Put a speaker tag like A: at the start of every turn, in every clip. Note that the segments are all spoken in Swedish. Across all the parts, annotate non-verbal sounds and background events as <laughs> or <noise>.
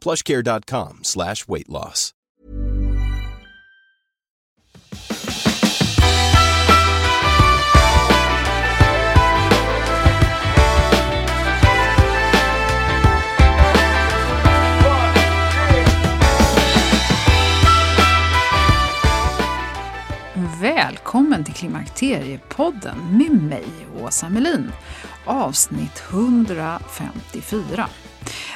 A: plushcare.com slash weight loss.
B: Välkommen till Klimakteriepodden med mig, Åsa Melin. Avsnitt 154.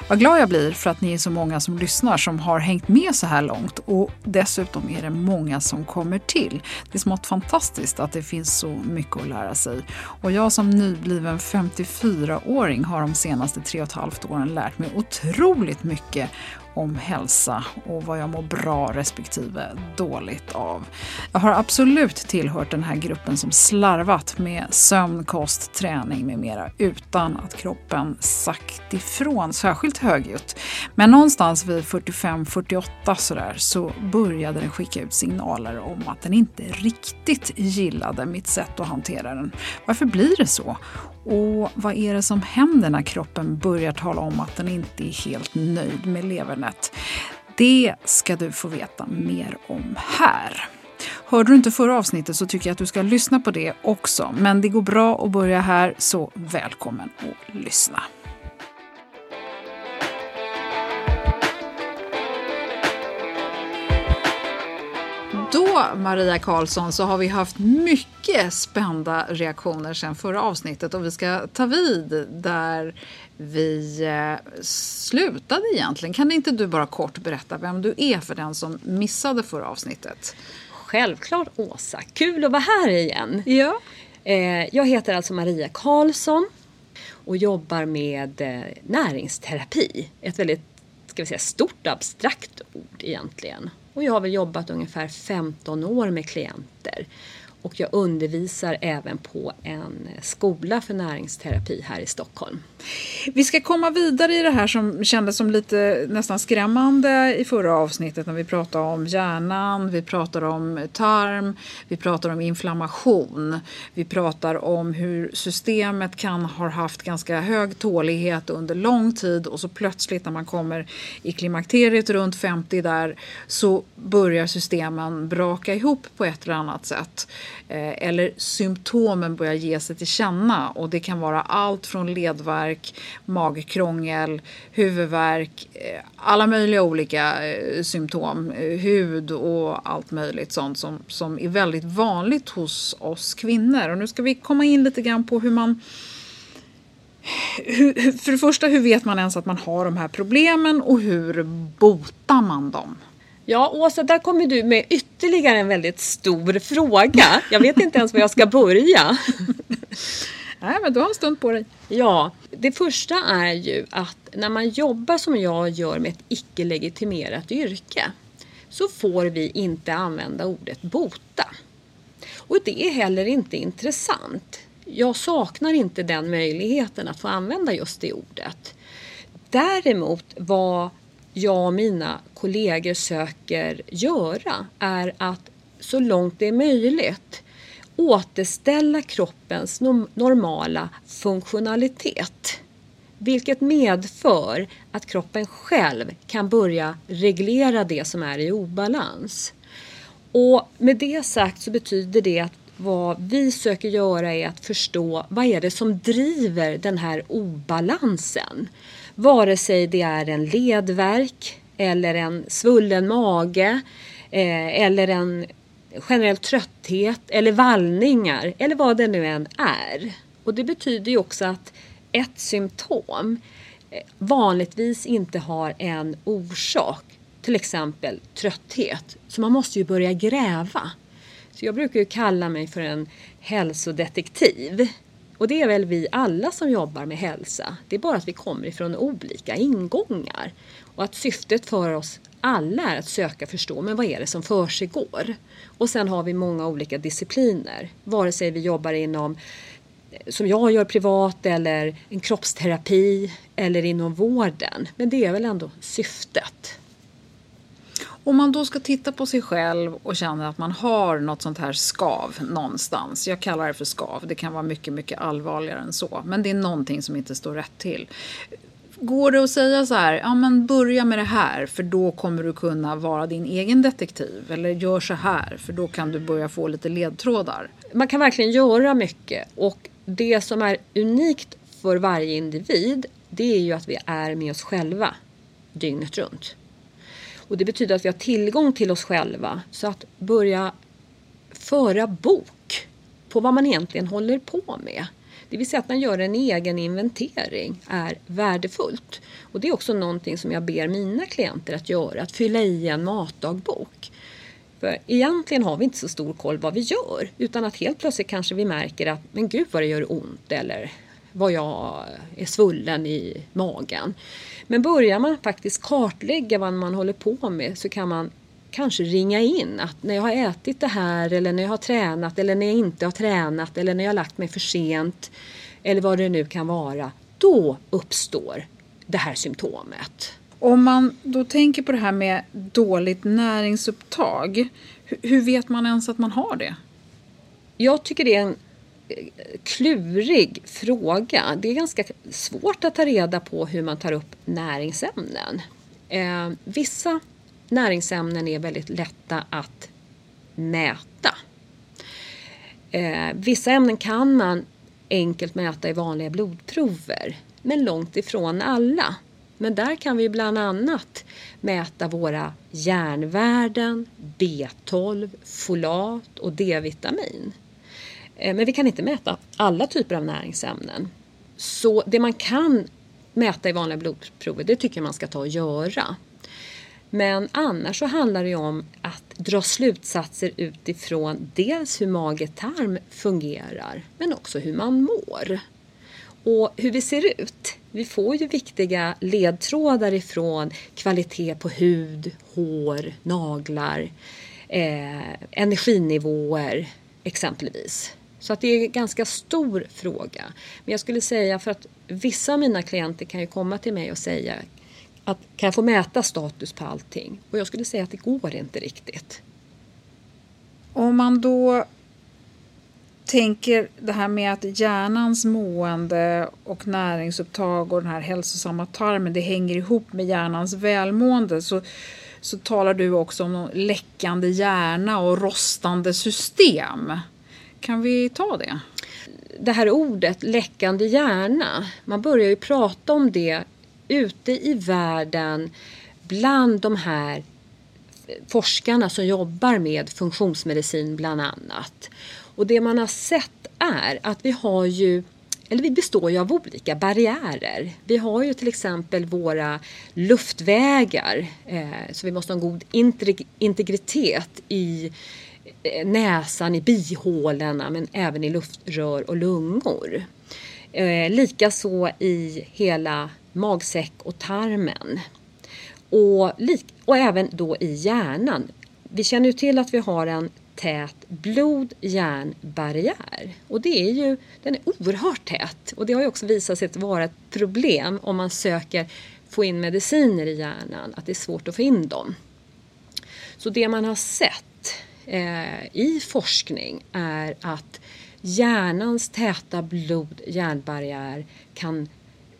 B: Vad glad jag blir för att ni är så många som lyssnar som har hängt med så här långt och dessutom är det många som kommer till. Det är smått fantastiskt att det finns så mycket att lära sig. Och jag som nybliven 54-åring har de senaste tre och ett halvt åren lärt mig otroligt mycket om hälsa och vad jag mår bra respektive dåligt av. Jag har absolut tillhört den här gruppen som slarvat med sömn, kost, träning med mera utan att kroppen sagt ifrån särskilt högljutt. Men någonstans vid 45-48 sådär så började den skicka ut signaler om att den inte riktigt gillade mitt sätt att hantera den. Varför blir det så? Och vad är det som händer när kroppen börjar tala om att den inte är helt nöjd med levernet? Det ska du få veta mer om här. Hörde du inte förra avsnittet så tycker jag att du ska lyssna på det också. Men det går bra att börja här, så välkommen att lyssna. Då, Maria Karlsson, så har vi haft mycket spända reaktioner sedan förra avsnittet och vi ska ta vid där vi eh, slutade egentligen. Kan inte du bara kort berätta vem du är för den som missade förra avsnittet?
C: Självklart Åsa, kul att vara här igen.
B: Ja.
C: Eh, jag heter alltså Maria Karlsson och jobbar med eh, näringsterapi. Ett väldigt ska vi säga, stort abstrakt ord egentligen. Och jag har väl jobbat ungefär 15 år med klienter. Och jag undervisar även på en skola för näringsterapi här i Stockholm.
B: Vi ska komma vidare i det här som kändes som lite nästan skrämmande i förra avsnittet när vi pratade om hjärnan, vi pratade om tarm, vi pratade om inflammation. Vi pratar om hur systemet kan ha haft ganska hög tålighet under lång tid och så plötsligt när man kommer i klimakteriet runt 50 där så börjar systemen braka ihop på ett eller annat sätt. Eh, eller symptomen börjar ge sig till känna och det kan vara allt från ledvärk, magkrångel, huvudvärk, eh, alla möjliga olika eh, symptom, hud och allt möjligt sånt som, som är väldigt vanligt hos oss kvinnor. Och nu ska vi komma in lite grann på hur man hur, för det första, hur vet man ens att man har de här problemen och hur botar man dem?
C: Ja, Åsa, där kommer du med ytterligare en väldigt stor fråga. Jag vet inte ens var jag ska börja. <laughs>
B: Nej, men du har en stund på dig.
C: Ja, det första är ju att när man jobbar som jag gör med ett icke-legitimerat yrke så får vi inte använda ordet bota. Och det är heller inte intressant. Jag saknar inte den möjligheten att få använda just det ordet. Däremot vad jag och mina kollegor söker göra är att så långt det är möjligt återställa kroppens normala funktionalitet. Vilket medför att kroppen själv kan börja reglera det som är i obalans. Och med det sagt så betyder det att vad vi söker göra är att förstå vad är det som driver den här obalansen. Vare sig det är en ledverk eller en svullen mage eh, eller en generell trötthet eller vallningar eller vad det nu än är. Och det betyder ju också att ett symptom eh, vanligtvis inte har en orsak, till exempel trötthet. Så man måste ju börja gräva. Så jag brukar ju kalla mig för en hälsodetektiv. Och det är väl vi alla som jobbar med hälsa. Det är bara att vi kommer ifrån olika ingångar. Och att syftet för oss alla är att söka förstå, men vad är det som försiggår? Och sen har vi många olika discipliner. Vare sig vi jobbar inom eh, som jag gör privat eller en kroppsterapi eller inom vården. Men det är väl ändå syftet.
B: Om man då ska titta på sig själv och känner att man har något sånt här skav någonstans. Jag kallar det för skav. Det kan vara mycket, mycket allvarligare än så. Men det är någonting som inte står rätt till. Går det att säga så här, ja men börja med det här för då kommer du kunna vara din egen detektiv. Eller gör så här för då kan du börja få lite ledtrådar.
C: Man kan verkligen göra mycket och det som är unikt för varje individ det är ju att vi är med oss själva dygnet runt. Och det betyder att vi har tillgång till oss själva. Så att börja föra bok på vad man egentligen håller på med. Det vill säga att man gör en egen inventering är värdefullt. Och det är också någonting som jag ber mina klienter att göra, att fylla i en matdagbok. För egentligen har vi inte så stor koll vad vi gör utan att helt plötsligt kanske vi märker att men gud vad det gör ont eller vad jag är svullen i magen. Men börjar man faktiskt kartlägga vad man håller på med så kan man kanske ringa in att när jag har ätit det här eller när jag har tränat eller när jag inte har tränat eller när jag har lagt mig för sent eller vad det nu kan vara. Då uppstår det här symptomet.
B: Om man då tänker på det här med dåligt näringsupptag, hur vet man ens att man har det?
C: Jag tycker det är en eh, klurig fråga. Det är ganska svårt att ta reda på hur man tar upp näringsämnen. Eh, vissa näringsämnen är väldigt lätta att mäta. Eh, vissa ämnen kan man enkelt mäta i vanliga blodprover, men långt ifrån alla. Men där kan vi bland annat mäta våra järnvärden, B12, folat och D-vitamin. Eh, men vi kan inte mäta alla typer av näringsämnen. Så det man kan mäta i vanliga blodprover, det tycker jag man ska ta och göra. Men annars så handlar det om att dra slutsatser utifrån dels hur mage-tarm fungerar men också hur man mår. Och hur vi ser ut. Vi får ju viktiga ledtrådar ifrån kvalitet på hud, hår, naglar, eh, energinivåer exempelvis. Så att det är en ganska stor fråga. Men jag skulle säga för att vissa av mina klienter kan ju komma till mig och säga att kan jag få mäta status på allting? Och jag skulle säga att det går inte riktigt.
B: Om man då tänker det här med att hjärnans mående och näringsupptag och den här hälsosamma tarmen det hänger ihop med hjärnans välmående så, så talar du också om läckande hjärna och rostande system. Kan vi ta det?
C: Det här ordet läckande hjärna, man börjar ju prata om det ute i världen bland de här forskarna som jobbar med funktionsmedicin bland annat. Och det man har sett är att vi har ju eller vi består ju av olika barriärer. Vi har ju till exempel våra luftvägar, eh, så vi måste ha en god integritet i eh, näsan, i bihålorna men även i luftrör och lungor. Eh, Likaså i hela magsäck och tarmen. Och, och även då i hjärnan. Vi känner ju till att vi har en tät blod-hjärnbarriär. Och det är ju, den är oerhört tät. Och det har ju också visat sig vara ett problem om man söker få in mediciner i hjärnan, att det är svårt att få in dem. Så det man har sett eh, i forskning är att hjärnans täta blod-hjärnbarriär kan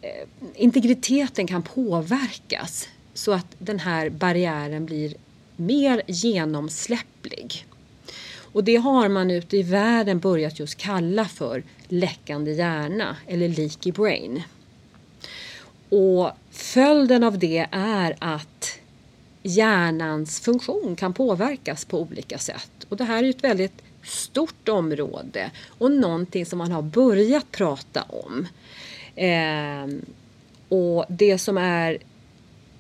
C: Eh, integriteten kan påverkas så att den här barriären blir mer genomsläpplig. Och det har man ute i världen börjat just kalla för läckande hjärna eller leaky brain. Och följden av det är att hjärnans funktion kan påverkas på olika sätt. Och det här är ett väldigt stort område och någonting som man har börjat prata om. Eh, och det som är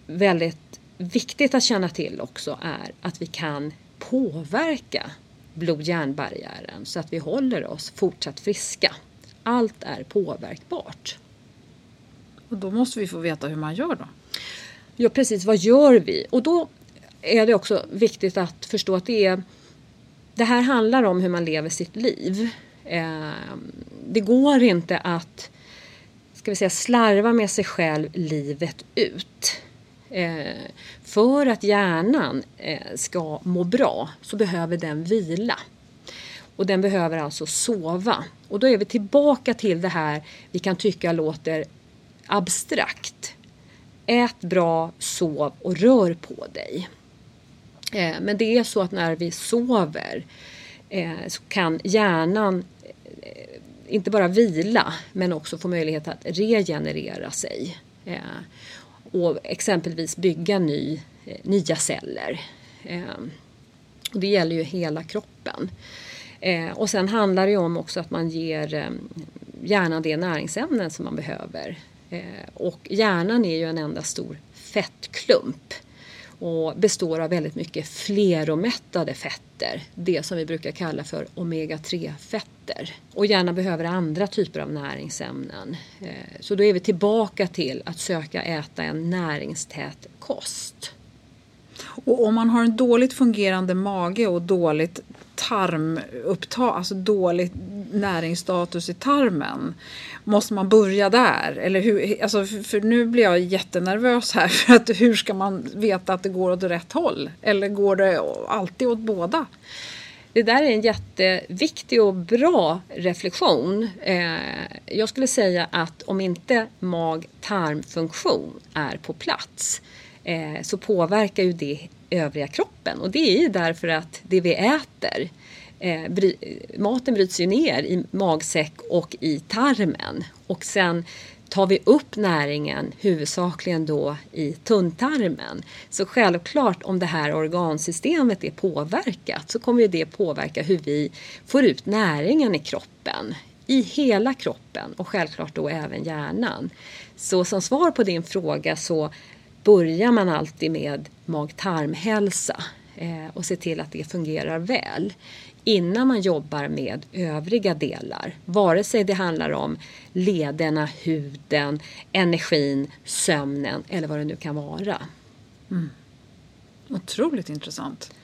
C: väldigt viktigt att känna till också är att vi kan påverka blod-hjärnbarriären så att vi håller oss fortsatt friska. Allt är påverkbart.
B: Och då måste vi få veta hur man gör då?
C: Ja precis, vad gör vi? Och då är det också viktigt att förstå att det är det här handlar om hur man lever sitt liv. Eh, det går inte att ska vi säga, slarva med sig själv livet ut. Eh, för att hjärnan eh, ska må bra så behöver den vila. Och den behöver alltså sova. Och då är vi tillbaka till det här vi kan tycka låter abstrakt. Ät bra, sov och rör på dig. Eh, men det är så att när vi sover eh, så kan hjärnan inte bara vila men också få möjlighet att regenerera sig. Eh, och exempelvis bygga ny, eh, nya celler. Eh, och det gäller ju hela kroppen. Och sen handlar det om också att man ger hjärnan de näringsämnen som man behöver. Och hjärnan är ju en enda stor fettklump och består av väldigt mycket fleromättade fetter. Det som vi brukar kalla för omega-3 fetter. Och hjärnan behöver andra typer av näringsämnen. Eh, så då är vi tillbaka till att söka äta en näringstät kost.
B: Och om man har en dåligt fungerande mage och dåligt tarmupptag, alltså dålig näringsstatus i tarmen. Måste man börja där? Eller hur, alltså för nu blir jag jättenervös här. <laughs> För att hur ska man veta att det går åt rätt håll? Eller går det alltid åt båda?
C: Det där är en jätteviktig och bra reflektion. Eh, jag skulle säga att om inte mag-tarmfunktion är på plats eh, så påverkar ju det övriga kroppen. Och det är ju därför att det vi äter eh, bry, maten bryts ju ner i magsäck och i tarmen. Och sen tar vi upp näringen huvudsakligen då i tunntarmen. Så självklart om det här organsystemet är påverkat så kommer det påverka hur vi får ut näringen i kroppen. I hela kroppen och självklart då även hjärnan. Så som svar på din fråga så börjar man alltid med mag-tarmhälsa eh, och se till att det fungerar väl innan man jobbar med övriga delar. Vare sig det handlar om lederna, huden, energin, sömnen eller vad det nu kan vara.
B: Mm. Otroligt intressant.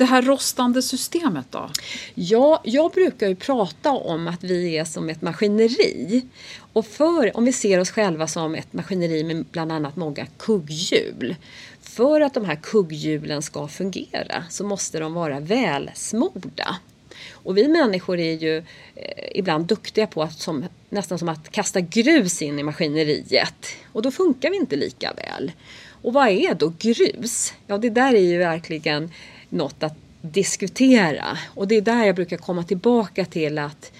B: Det här rostande systemet då?
C: Ja, jag brukar ju prata om att vi är som ett maskineri. Och för, om vi ser oss själva som ett maskineri med bland annat många kugghjul. För att de här kugghjulen ska fungera så måste de vara välsmorda. Och vi människor är ju eh, ibland duktiga på att som, nästan som att kasta grus in i maskineriet. Och då funkar vi inte lika väl. Och vad är då grus? Ja, det där är ju verkligen något att diskutera. Och det är där jag brukar komma tillbaka till att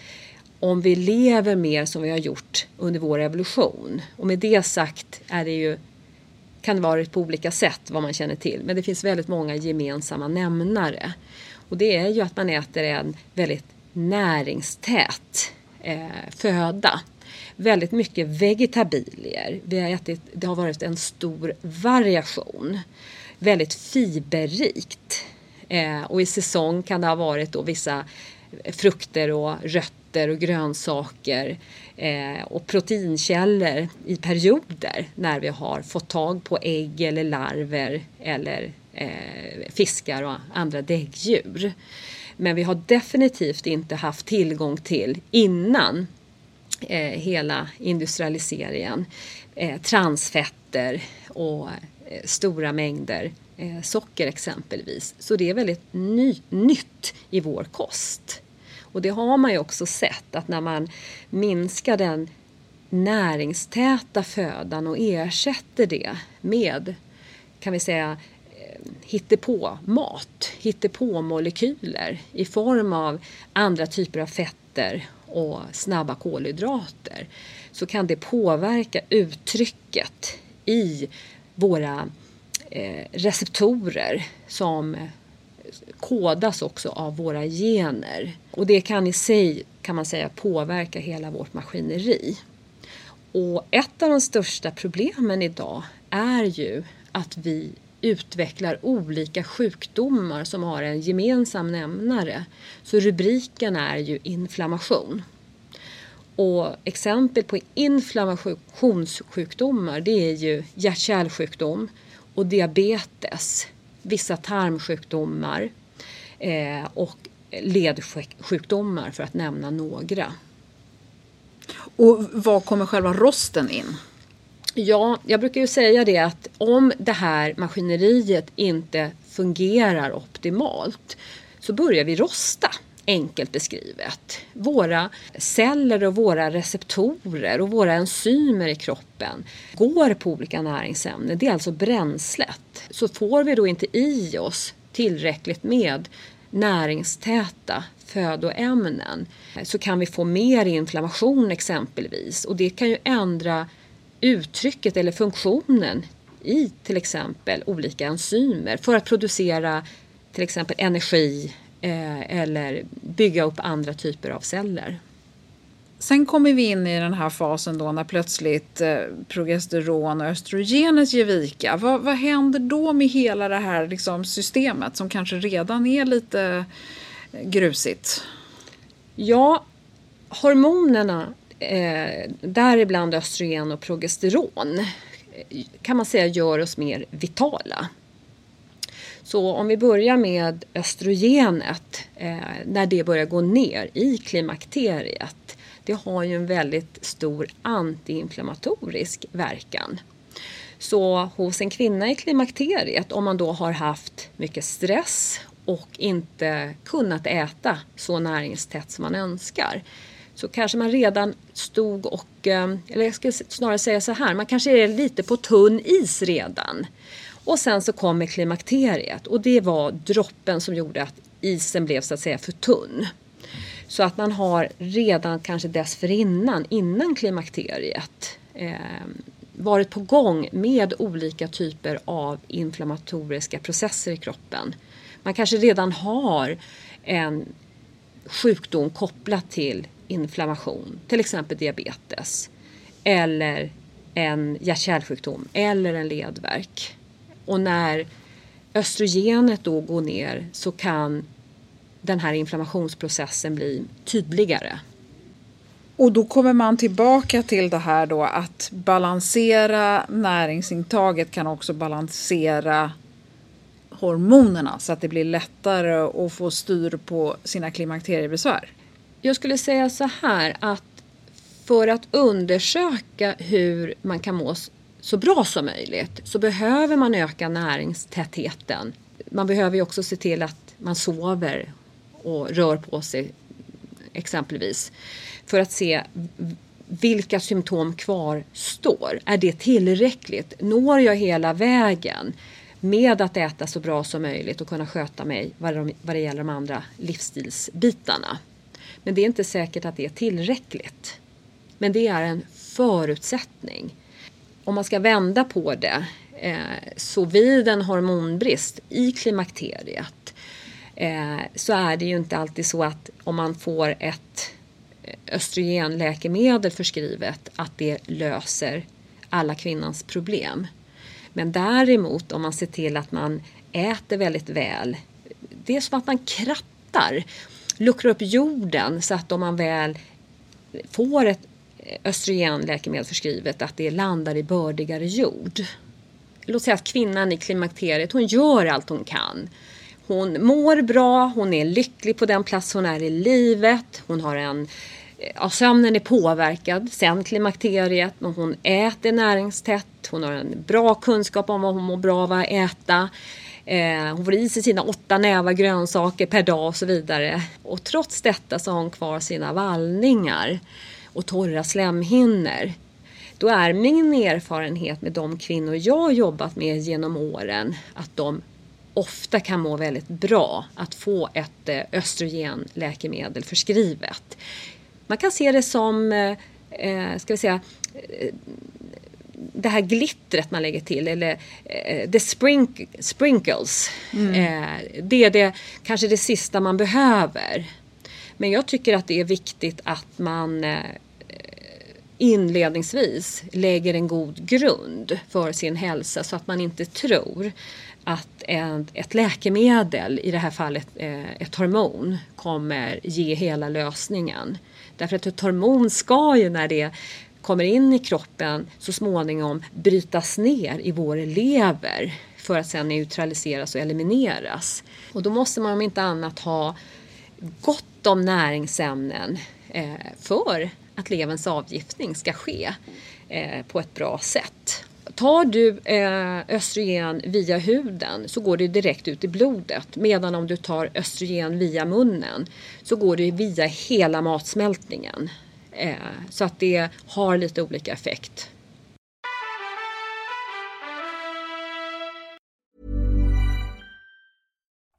C: om vi lever mer som vi har gjort under vår evolution. Och med det sagt är det ju, kan det vara på olika sätt vad man känner till. Men det finns väldigt många gemensamma nämnare. Och det är ju att man äter en väldigt näringstät eh, föda. Väldigt mycket vegetabilier. Vi har ätit, det har varit en stor variation. Väldigt fiberrikt. Eh, och i säsong kan det ha varit då vissa frukter och rötter och grönsaker eh, och proteinkällor i perioder när vi har fått tag på ägg eller larver eller eh, fiskar och andra däggdjur. Men vi har definitivt inte haft tillgång till innan eh, hela industrialiseringen eh, transfetter och Eh, stora mängder eh, socker exempelvis. Så det är väldigt ny, nytt i vår kost. Och det har man ju också sett att när man minskar den näringstäta födan och ersätter det med, kan vi säga, eh, hittepå-mat, hittepå-molekyler i form av andra typer av fetter och snabba kolhydrater så kan det påverka uttrycket i våra eh, receptorer som kodas också av våra gener. Och det kan i sig kan man säga påverka hela vårt maskineri. Och ett av de största problemen idag är ju att vi utvecklar olika sjukdomar som har en gemensam nämnare. Så rubriken är ju inflammation. Och exempel på inflammationssjukdomar det är ju hjärt-kärlsjukdom och diabetes, vissa tarmsjukdomar eh, och ledsjukdomar för att nämna några.
B: Och var kommer själva rosten in?
C: Ja, jag brukar ju säga det att om det här maskineriet inte fungerar optimalt så börjar vi rosta enkelt beskrivet. Våra celler och våra receptorer och våra enzymer i kroppen går på olika näringsämnen. Det är alltså bränslet. Så får vi då inte i oss tillräckligt med näringstäta födoämnen så kan vi få mer inflammation exempelvis och det kan ju ändra uttrycket eller funktionen i till exempel olika enzymer för att producera till exempel energi eller bygga upp andra typer av celler.
B: Sen kommer vi in i den här fasen då när plötsligt eh, progesteron och östrogenet ger vika. Vad, vad händer då med hela det här liksom, systemet som kanske redan är lite grusigt?
C: Ja, hormonerna eh, däribland östrogen och progesteron kan man säga gör oss mer vitala. Så om vi börjar med östrogenet, eh, när det börjar gå ner i klimakteriet, det har ju en väldigt stor antiinflammatorisk verkan. Så hos en kvinna i klimakteriet, om man då har haft mycket stress och inte kunnat äta så näringstätt som man önskar, så kanske man redan stod och, eh, eller jag ska snarare säga så här, man kanske är lite på tunn is redan. Och sen så kommer klimakteriet och det var droppen som gjorde att isen blev så att säga för tunn. Så att man har redan kanske dessförinnan, innan klimakteriet, eh, varit på gång med olika typer av inflammatoriska processer i kroppen. Man kanske redan har en sjukdom kopplat till inflammation, till exempel diabetes eller en hjärt-kärlsjukdom eller en ledvärk. Och när östrogenet då går ner så kan den här inflammationsprocessen bli tydligare.
B: Och då kommer man tillbaka till det här då att balansera näringsintaget kan också balansera hormonerna så att det blir lättare att få styr på sina klimakteriebesvär.
C: Jag skulle säga så här att för att undersöka hur man kan må så bra som möjligt så behöver man öka näringstätheten. Man behöver ju också se till att man sover och rör på sig exempelvis för att se vilka symptom kvarstår. Är det tillräckligt? Når jag hela vägen med att äta så bra som möjligt och kunna sköta mig vad det, vad det gäller de andra livsstilsbitarna? Men det är inte säkert att det är tillräckligt. Men det är en förutsättning. Om man ska vända på det eh, så vid en hormonbrist i klimakteriet eh, så är det ju inte alltid så att om man får ett eh, östrogenläkemedel förskrivet att det löser alla kvinnans problem. Men däremot om man ser till att man äter väldigt väl, det är som att man krattar luckrar upp jorden så att om man väl får ett östrogenläkemedel förskrivet att det landar i bördigare jord. Låt säga att kvinnan i klimakteriet hon gör allt hon kan. Hon mår bra, hon är lycklig på den plats hon är i livet, hon har en ja, sömnen är påverkad sen klimakteriet. Men hon äter näringstätt. Hon har en bra kunskap om vad hon mår bra av att äta. Eh, hon får i sig sina åtta nävar grönsaker per dag och så vidare. Och trots detta så har hon kvar sina vallningar och torra slemhinnor. Då är min erfarenhet med de kvinnor jag har jobbat med genom åren att de ofta kan må väldigt bra att få ett eh, östrogenläkemedel förskrivet. Man kan se det som, eh, eh, ska vi säga, det här glittret man lägger till eller eh, the sprink sprinkles. Mm. Eh, det är det, kanske det sista man behöver. Men jag tycker att det är viktigt att man eh, inledningsvis lägger en god grund för sin hälsa så att man inte tror att en, ett läkemedel, i det här fallet eh, ett hormon, kommer ge hela lösningen. Därför att ett hormon ska ju när det kommer in i kroppen så småningom brytas ner i vår lever för att sedan neutraliseras och elimineras. Och då måste man om inte annat ha gott om näringsämnen eh, för att leverns avgiftning ska ske eh, på ett bra sätt. Tar du eh, östrogen via huden så går det direkt ut i blodet medan om du tar östrogen via munnen så går det via hela matsmältningen. Eh, så att det har lite olika effekt.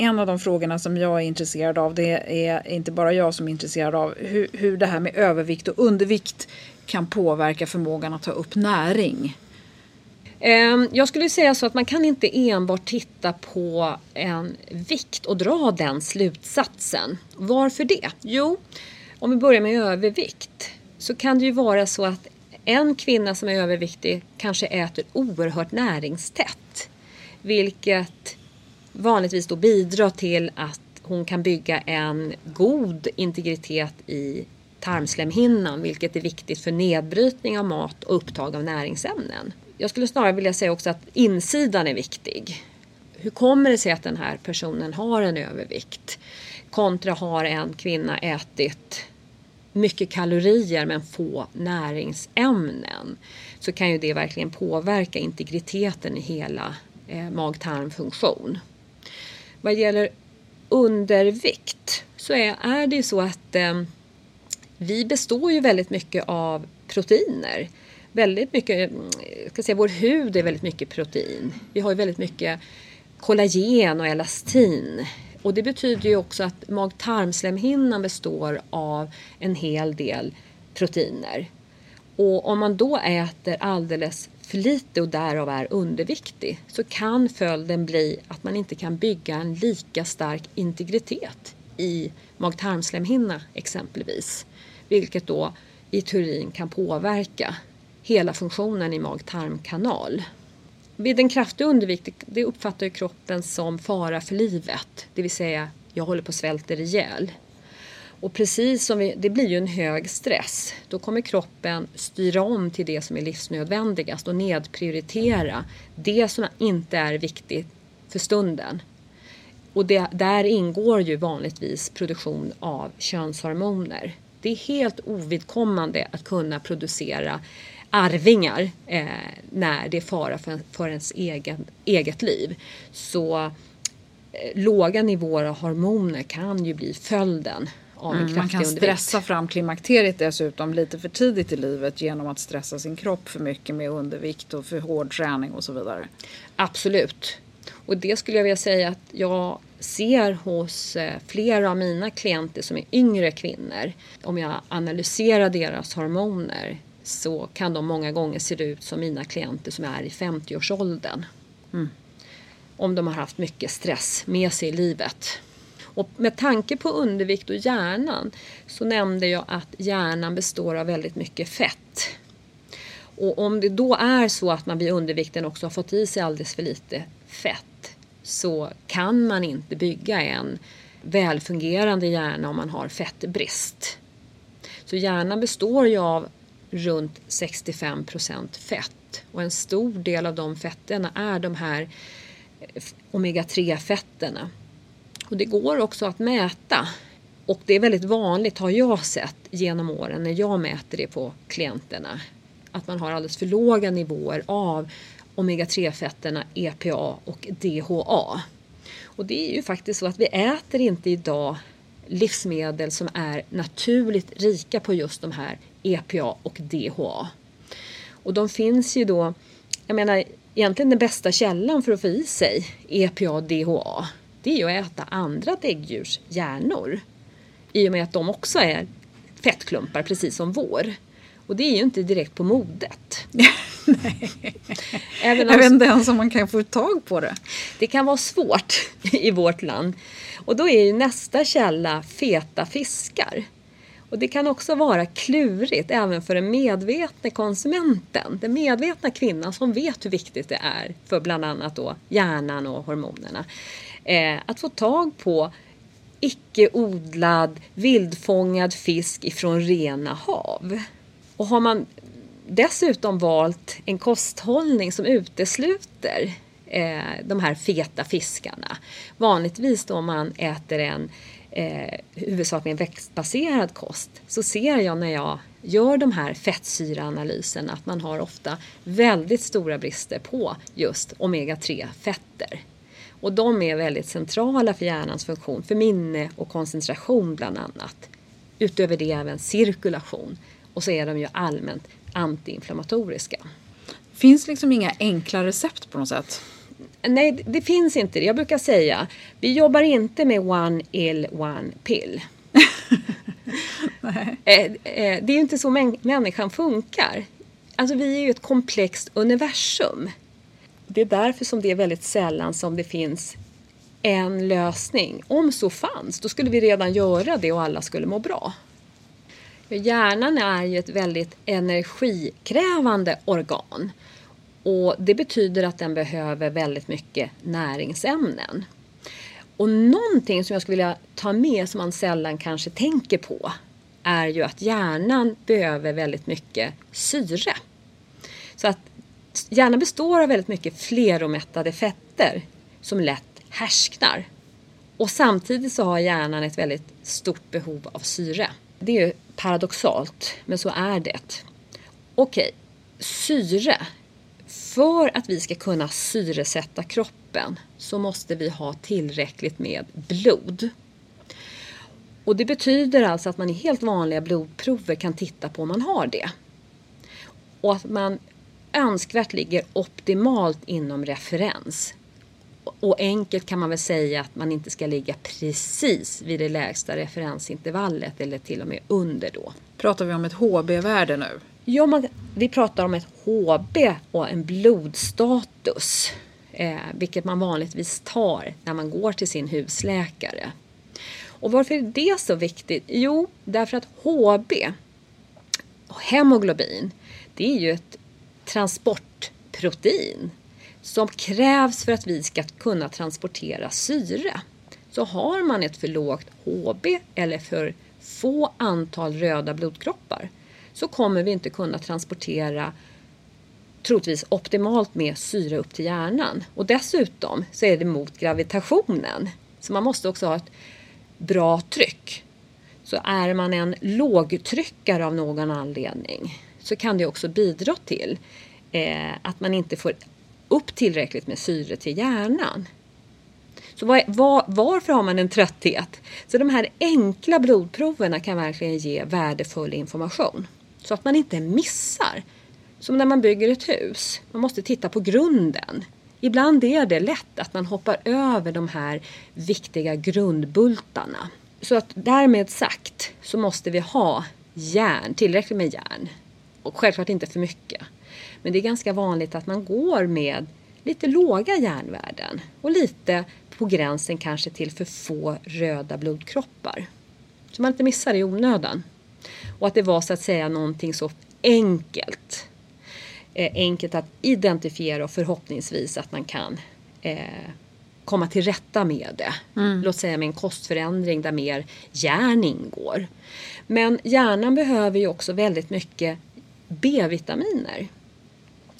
B: En av de frågorna som jag är intresserad av, det är inte bara jag som är intresserad av, hur, hur det här med övervikt och undervikt kan påverka förmågan att ta upp näring.
C: Ehm, jag skulle säga så att man kan inte enbart titta på en vikt och dra den slutsatsen. Varför det? Jo, om vi börjar med övervikt så kan det ju vara så att en kvinna som är överviktig kanske äter oerhört näringstätt. Vilket vanligtvis då bidra till att hon kan bygga en god integritet i tarmslemhinnan vilket är viktigt för nedbrytning av mat och upptag av näringsämnen. Jag skulle snarare vilja säga också att insidan är viktig. Hur kommer det sig att den här personen har en övervikt? Kontra har en kvinna ätit mycket kalorier men få näringsämnen så kan ju det verkligen påverka integriteten i hela eh, mag-tarmfunktion. Vad gäller undervikt så är, är det ju så att eh, vi består ju väldigt mycket av proteiner. Väldigt mycket, eh, ska säga, vår hud är väldigt mycket protein. Vi har ju väldigt mycket kollagen och elastin. Och det betyder ju också att mag-tarmslemhinnan består av en hel del proteiner. Och om man då äter alldeles för lite och därav är underviktig så kan följden bli att man inte kan bygga en lika stark integritet i mag-tarmslemhinna exempelvis vilket då i teorin kan påverka hela funktionen i mag-tarmkanal. Vid en kraftig undervikt det uppfattar kroppen som fara för livet, det vill säga jag håller på att svälta ihjäl. Och precis som vi, det blir ju en hög stress. Då kommer kroppen styra om till det som är livsnödvändigast och nedprioritera det som inte är viktigt för stunden. Och det, där ingår ju vanligtvis produktion av könshormoner. Det är helt ovidkommande att kunna producera arvingar eh, när det är fara för, för ens egen, eget liv. Så eh, låga nivåer av hormoner kan ju bli följden av en
B: Mm, man kan
C: undervikt.
B: stressa fram klimakteriet dessutom lite för tidigt i livet genom att stressa sin kropp för mycket med undervikt och för hård träning och så vidare.
C: Absolut. Och det skulle jag vilja säga att jag ser hos eh, flera av mina klienter som är yngre kvinnor. Om jag analyserar deras hormoner så kan de många gånger se ut som mina klienter som är i 50-årsåldern. Om de har haft mycket stress med sig i livet. Och med tanke på undervikt och hjärnan så nämnde jag att hjärnan består av väldigt mycket fett. Och om det då är så att man vid undervikten också har fått i sig alldeles för lite fett så kan man inte bygga en välfungerande hjärna om man har fettbrist. Så hjärnan består ju av runt 65 procent fett och en stor del av de fetterna är de här omega-3-fetterna. Och det går också att mäta. Och det är väldigt vanligt, har jag sett genom åren när jag mäter det på klienterna, att man har alldeles för låga nivåer av omega-3-fetterna EPA och DHA. Och det är ju faktiskt så att vi äter inte idag livsmedel som är naturligt rika på just de här EPA och DHA. Och de finns ju då, jag menar egentligen den bästa källan för att få i sig EPA och DHA det är att äta andra däggdjurs hjärnor. I och med att de också är fettklumpar precis som vår. Och det är ju inte direkt på modet. <laughs> Även om
B: Jag vet inte ens om man kan få tag på det.
C: det kan vara svårt <laughs> i vårt land. Och då är ju nästa källa feta fiskar. Och det kan också vara klurigt även för den medvetna konsumenten. Den medvetna kvinnan som vet hur viktigt det är för bland annat då hjärnan och hormonerna. Eh, att få tag på icke-odlad, vildfångad fisk ifrån rena hav. Och har man dessutom valt en kosthållning som utesluter eh, de här feta fiskarna. Vanligtvis då man äter en eh, huvudsakligen växtbaserad kost så ser jag när jag gör de här fettsyraanalyserna att man har ofta väldigt stora brister på just omega-3 fetter. Och de är väldigt centrala för hjärnans funktion, för minne och koncentration bland annat. Utöver det även cirkulation. Och så är de ju allmänt antiinflammatoriska.
B: Finns liksom inga enkla recept på något sätt.
C: Nej, det finns inte det. Jag brukar säga, vi jobbar inte med one ill, one pill. <laughs> Eh, eh, Det är ju inte så män- människan funkar. Alltså vi är ju ett komplext universum. Det är därför som det är väldigt sällan som det finns en lösning. Om så fanns, då skulle vi redan göra det och alla skulle må bra. Hjärnan är ju ett väldigt energikrävande organ. Och det betyder att den behöver väldigt mycket näringsämnen. Och någonting som jag skulle vilja ta med som man sällan kanske tänker på är ju att hjärnan behöver väldigt mycket syre. Så att hjärnan består av väldigt mycket fleromättade fetter som lätt härsknar. Och samtidigt så har hjärnan ett väldigt stort behov av syre. Det är ju paradoxalt, men så är det. Okej, syre. För att vi ska kunna syresätta kroppen så måste vi ha tillräckligt med blod. Och det betyder alltså att man i helt vanliga blodprover kan titta på om man har det. Och att man önskvärt ligger optimalt inom referens. Och enkelt kan man väl säga att man inte ska ligga precis vid det lägsta referensintervallet eller till och med under då.
B: Pratar vi om ett HB-värde nu?
C: Ja, man, vi pratar om ett HB och en blodstatus. Eh, vilket man vanligtvis tar när man går till sin husläkare. Och varför är det så viktigt? Jo, därför att HB, hemoglobin, det är ju ett transportprotein som krävs för att vi ska kunna transportera syre. Så har man ett för lågt HB eller för få antal röda blodkroppar så kommer vi inte kunna transportera troligtvis optimalt med syre upp till hjärnan. Och dessutom så är det mot gravitationen. Så man måste också ha ett bra tryck. Så är man en lågtryckare av någon anledning så kan det också bidra till eh, att man inte får upp tillräckligt med syre till hjärnan. Så var, var, varför har man en trötthet? Så de här enkla blodproverna kan verkligen ge värdefull information. Så att man inte missar. Som när man bygger ett hus. Man måste titta på grunden. Ibland är det lätt att man hoppar över de här viktiga grundbultarna. Så att därmed sagt så måste vi ha järn, tillräckligt med järn. Och självklart inte för mycket. Men det är ganska vanligt att man går med lite låga järnvärden och lite på gränsen kanske till för få röda blodkroppar. Så man inte missar det i onödan. Och att det var så att säga någonting så enkelt. Eh, enkelt att identifiera och förhoppningsvis att man kan eh, komma till rätta med det. Mm. Låt säga med en kostförändring där mer järn ingår. Men hjärnan behöver ju också väldigt mycket B-vitaminer.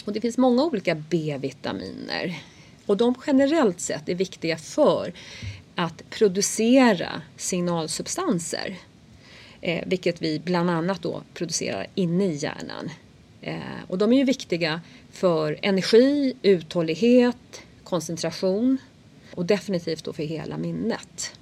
C: Och det finns många olika B-vitaminer. Och de generellt sett är viktiga för att producera signalsubstanser. Eh, vilket vi bland annat då producerar inne i hjärnan. Eh, och de är ju viktiga för energi, uthållighet, koncentration och definitivt då för hela minnet.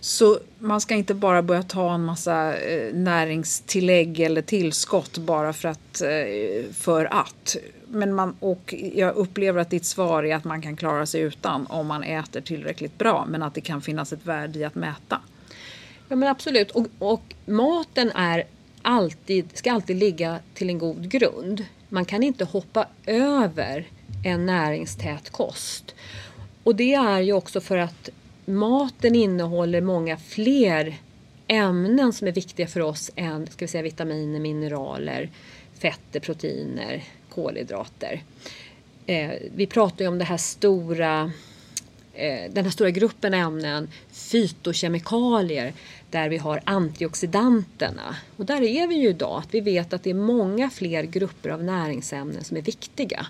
B: Så man ska inte bara börja ta en massa eh, näringstillägg eller tillskott bara för att, eh, för att. Men man, och jag upplever att ditt svar är att man kan klara sig utan om man äter tillräckligt bra men att det kan finnas ett värde i att mäta.
C: Ja men absolut och, och maten är alltid, ska alltid ligga till en god grund. Man kan inte hoppa över en näringstät kost. Och det är ju också för att maten innehåller många fler ämnen som är viktiga för oss än ska vi säga, vitaminer, mineraler, fetter, proteiner, kolhydrater. Eh, vi pratar ju om det här stora, eh, den här stora gruppen ämnen, fytokemikalier, där vi har antioxidanterna. Och där är vi ju idag, att vi vet att det är många fler grupper av näringsämnen som är viktiga.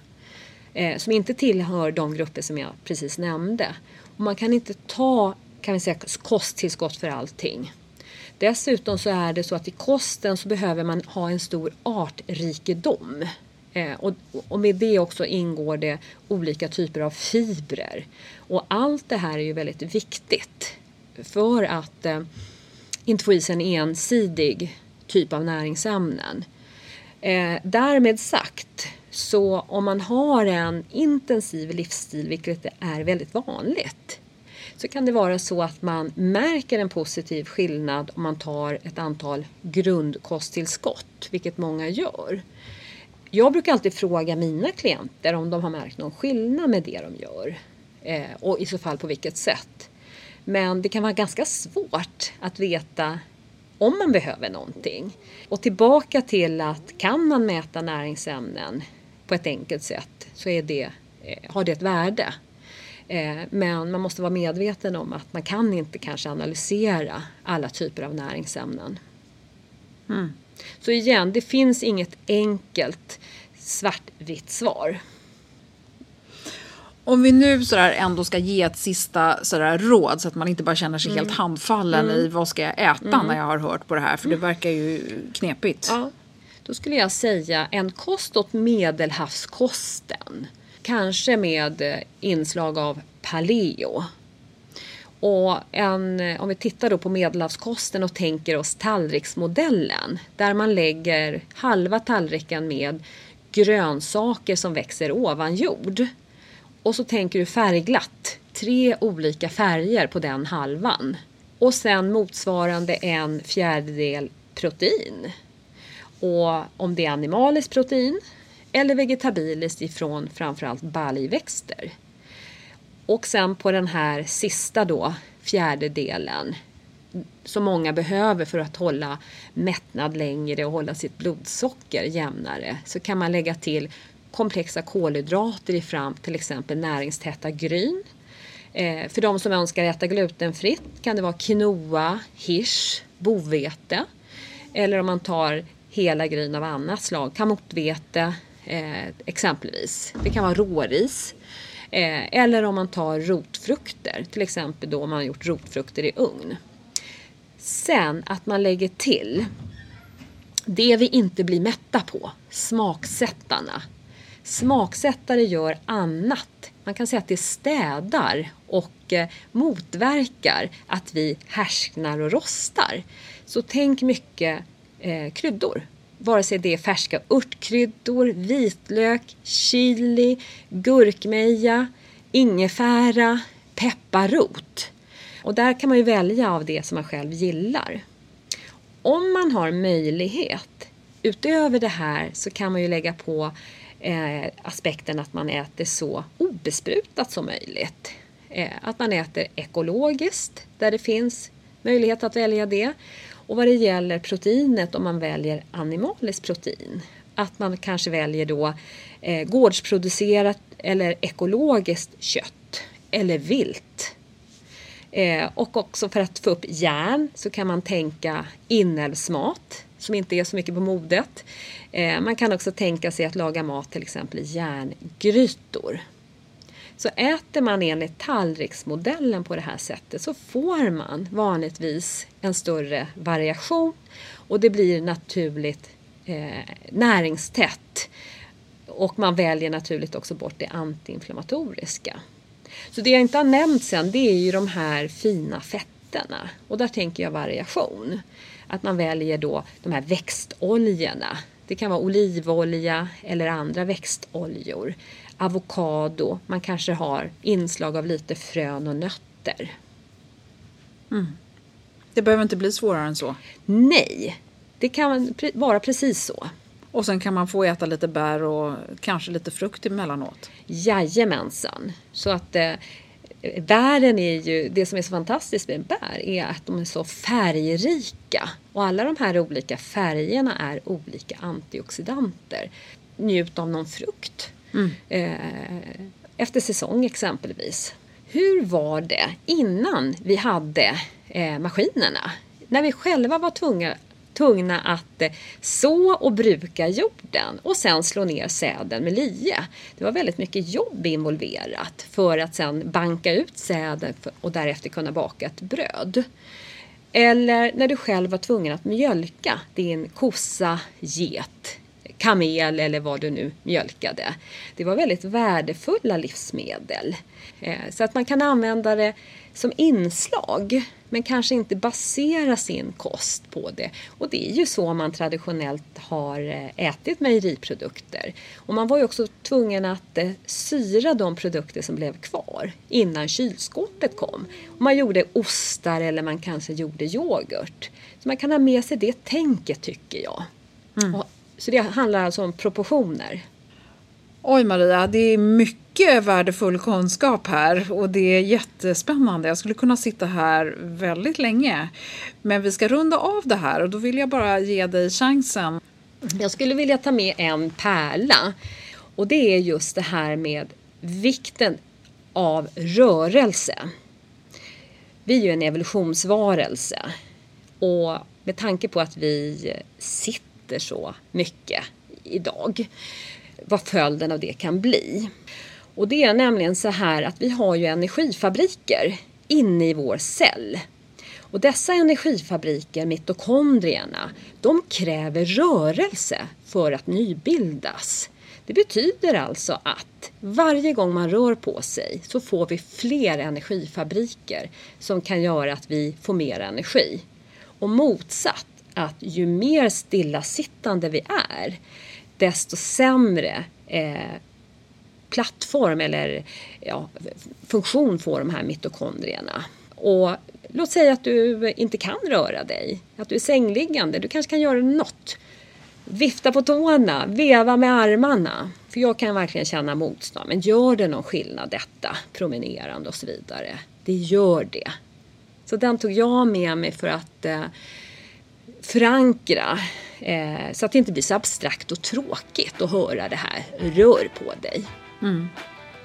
C: Eh, som inte tillhör de grupper som jag precis nämnde. Och man kan inte ta kan vi säga, kosttillskott för allting. Dessutom så är det så att i kosten så behöver man ha en stor artrikedom. Eh, och, och, med det också ingår det olika typer av fibrer. Och allt det här är ju väldigt viktigt för att eh, inte få i sig en ensidig typ av näringsämnen. Eh, därmed sagt så om man har en intensiv livsstil, vilket är väldigt vanligt, så kan det vara så att man märker en positiv skillnad om man tar ett antal grundkosttillskott, vilket många gör. Jag brukar alltid fråga mina klienter om de har märkt någon skillnad med det de gör eh, och i så fall på vilket sätt. Men det kan vara ganska svårt att veta om man behöver någonting. Och tillbaka till att kan man mäta näringsämnen på ett enkelt sätt så är det, eh, har det ett värde. Eh, men man måste vara medveten om att man kan inte kanske analysera alla typer av näringsämnen. Mm. Så igen, det finns inget enkelt svartvitt svar.
B: Om vi nu sådär ändå ska ge ett sista sådär råd så att man inte bara känner sig mm. helt handfallen mm. i vad ska jag äta mm. när jag har hört på det här för det verkar ju knepigt.
C: Ja. Då skulle jag säga en kost åt medelhavskosten. Kanske med eh, inslag av paleo. Och en, eh, om vi tittar då på medelhavskosten och tänker oss tallriksmodellen där man lägger halva tallriken med grönsaker som växer ovan jord. Och så tänker du färgglatt, tre olika färger på den halvan. Och sen motsvarande en fjärdedel protein. Och om det är animaliskt protein eller vegetabiliskt ifrån framförallt baljväxter. Och sen på den här sista då, fjärdedelen som många behöver för att hålla mättnad längre och hålla sitt blodsocker jämnare så kan man lägga till komplexa kolhydrater i fram till exempel näringstäta gryn Eh, för de som önskar äta glutenfritt kan det vara quinoa, hirs, bovete. Eller om man tar hela gryn av annat slag, kamotvete eh, exempelvis. Det kan vara råris. Eh, eller om man tar rotfrukter, till exempel då man har gjort rotfrukter i ugn. Sen att man lägger till det vi inte blir mätta på, smaksättarna. Smaksättare gör annat. Man kan säga att det städar och eh, motverkar att vi härsknar och rostar. Så tänk mycket eh, kryddor. Vare sig det är färska örtkryddor, vitlök, chili, gurkmeja, ingefära, pepparrot. Och där kan man ju välja av det som man själv gillar. Om man har möjlighet utöver det här så kan man ju lägga på eh, aspekten att man äter så obesprutat som möjligt. Eh, att man äter ekologiskt där det finns möjlighet att välja det. Och vad det gäller proteinet om man väljer animaliskt protein. Att man kanske väljer då eh, gårdsproducerat eller ekologiskt kött eller vilt. Eh, och också för att få upp järn så kan man tänka inälvsmat som inte är så mycket på modet. Eh, man kan också tänka sig att laga mat till exempel i järngrytor. Så äter man enligt tallriksmodellen på det här sättet så får man vanligtvis en större variation och det blir naturligt eh, näringstätt. Och man väljer naturligt också bort det antiinflammatoriska. Så det jag inte har nämnt sen det är ju de här fina fetterna och där tänker jag variation. Att man väljer då de här växtoljorna. Det kan vara olivolja eller andra växtoljor. Avokado, man kanske har inslag av lite frön och nötter.
B: Mm. Det behöver inte bli svårare än så?
C: Nej, det kan vara precis så.
B: Och sen kan man få äta lite bär och kanske lite frukt emellanåt?
C: Jajamensan. Så att eh, bären är ju, det som är så fantastiskt med bär är att de är så färgrika. Och alla de här olika färgerna är olika antioxidanter. Njut av någon frukt. Mm. Eh, efter säsong exempelvis. Hur var det innan vi hade eh, maskinerna? När vi själva var tvungna tvungna att eh, så och bruka jorden och sen slå ner säden med lie. Det var väldigt mycket jobb involverat för att sen banka ut säden och därefter kunna baka ett bröd. Eller när du själv var tvungen att mjölka din kossa, get, kamel eller vad du nu mjölkade. Det var väldigt värdefulla livsmedel. Eh, så att man kan använda det som inslag men kanske inte basera sin kost på det. Och det är ju så man traditionellt har eh, ätit mejeriprodukter. Och man var ju också tvungen att eh, syra de produkter som blev kvar innan kylskåpet kom. Och man gjorde ostar eller man kanske gjorde yoghurt. Så man kan ha med sig det tänket tycker jag. Mm. Och, så det handlar alltså om proportioner.
B: Oj Maria, det är mycket värdefull kunskap här och det är jättespännande. Jag skulle kunna sitta här väldigt länge. Men vi ska runda av det här och då vill jag bara ge dig chansen.
C: Jag skulle vilja ta med en pärla och det är just det här med vikten av rörelse. Vi är ju en evolutionsvarelse och med tanke på att vi sitter så mycket idag vad följden av det kan bli. Och det är nämligen så här att vi har ju energifabriker inne i vår cell. Och dessa energifabriker, mitokondrierna, de kräver rörelse för att nybildas. Det betyder alltså att varje gång man rör på sig så får vi fler energifabriker som kan göra att vi får mer energi. Och motsatt, att ju mer stillasittande vi är, desto sämre eh, plattform eller ja, funktion får de här mitokondrierna. Och låt säga att du inte kan röra dig, att du är sängliggande. Du kanske kan göra något. Vifta på tårna, veva med armarna. För jag kan verkligen känna motstånd. Men gör det någon skillnad detta, promenerande och så vidare? Det gör det. Så den tog jag med mig för att eh, förankra eh, så att det inte blir så abstrakt och tråkigt att höra det här rör på dig. Mm.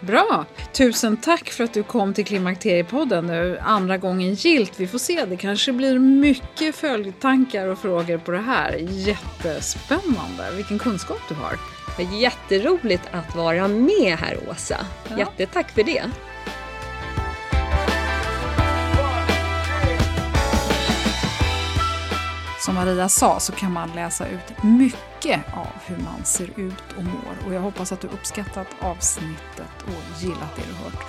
B: Bra! Tusen tack för att du kom till Klimakteriepodden nu, andra gången gilt. Vi får se, det kanske blir mycket följdtankar och frågor på det här. Jättespännande! Vilken kunskap du har.
C: Jätteroligt att vara med här, Åsa. Ja. Jättetack för det.
B: Som Maria sa så kan man läsa ut mycket av hur man ser ut och mår. Och jag hoppas att du uppskattat avsnittet och gillat det du hört.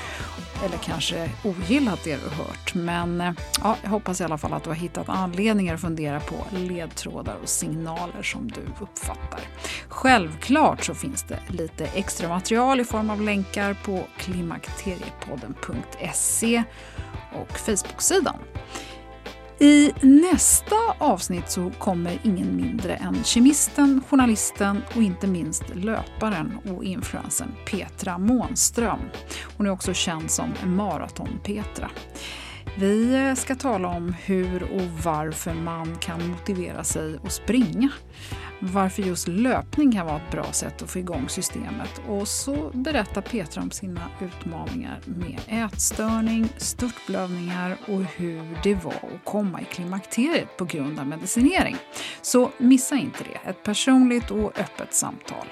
B: Eller kanske ogillat det du hört. Men eh, ja, jag hoppas i alla fall att du har hittat anledningar att fundera på ledtrådar och signaler som du uppfattar. Självklart så finns det lite extra material i form av länkar på klimakteriepodden.se och Facebook-sidan. I nästa avsnitt så kommer ingen mindre än kemisten, journalisten och inte minst löparen och influensen Petra Månström. Hon är också känd som Maraton-Petra. Vi eh, ska tala om hur och varför man kan motivera sig att springa varför just löpning kan vara ett bra sätt att få igång systemet. Och så berättar Petra om sina utmaningar med ätstörning, störtblödningar och hur det var att komma i klimakteriet på grund av medicinering. Så missa inte det, ett personligt och öppet samtal.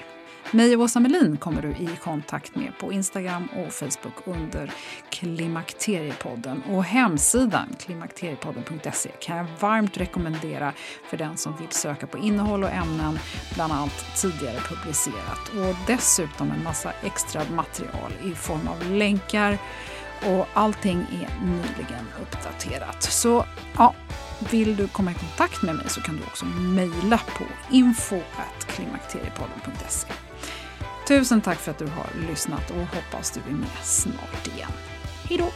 B: Mig och Åsa Melin kommer du i kontakt med på Instagram och Facebook under Klimakteriepodden. Och hemsidan klimakteriepodden.se kan jag varmt rekommendera för den som vill söka på innehåll och ämnen, bland annat tidigare publicerat. Och dessutom en massa extra material i form av länkar och allting är nyligen uppdaterat. Så ja, vill du komma i kontakt med mig så kan du också mejla på info.klimakteriepodden.se. Tusen tack för att du har lyssnat och hoppas du är med snart igen. Hej då!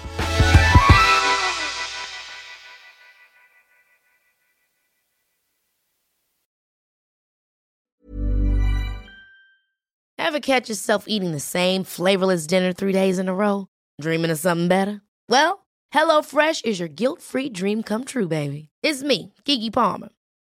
D: Have catch yourself eating the same flavorless dinner three days in a row? Dreaming of something better? Well, HelloFresh is your guilt-free dream come true, baby. It's me, Gigi Palmer.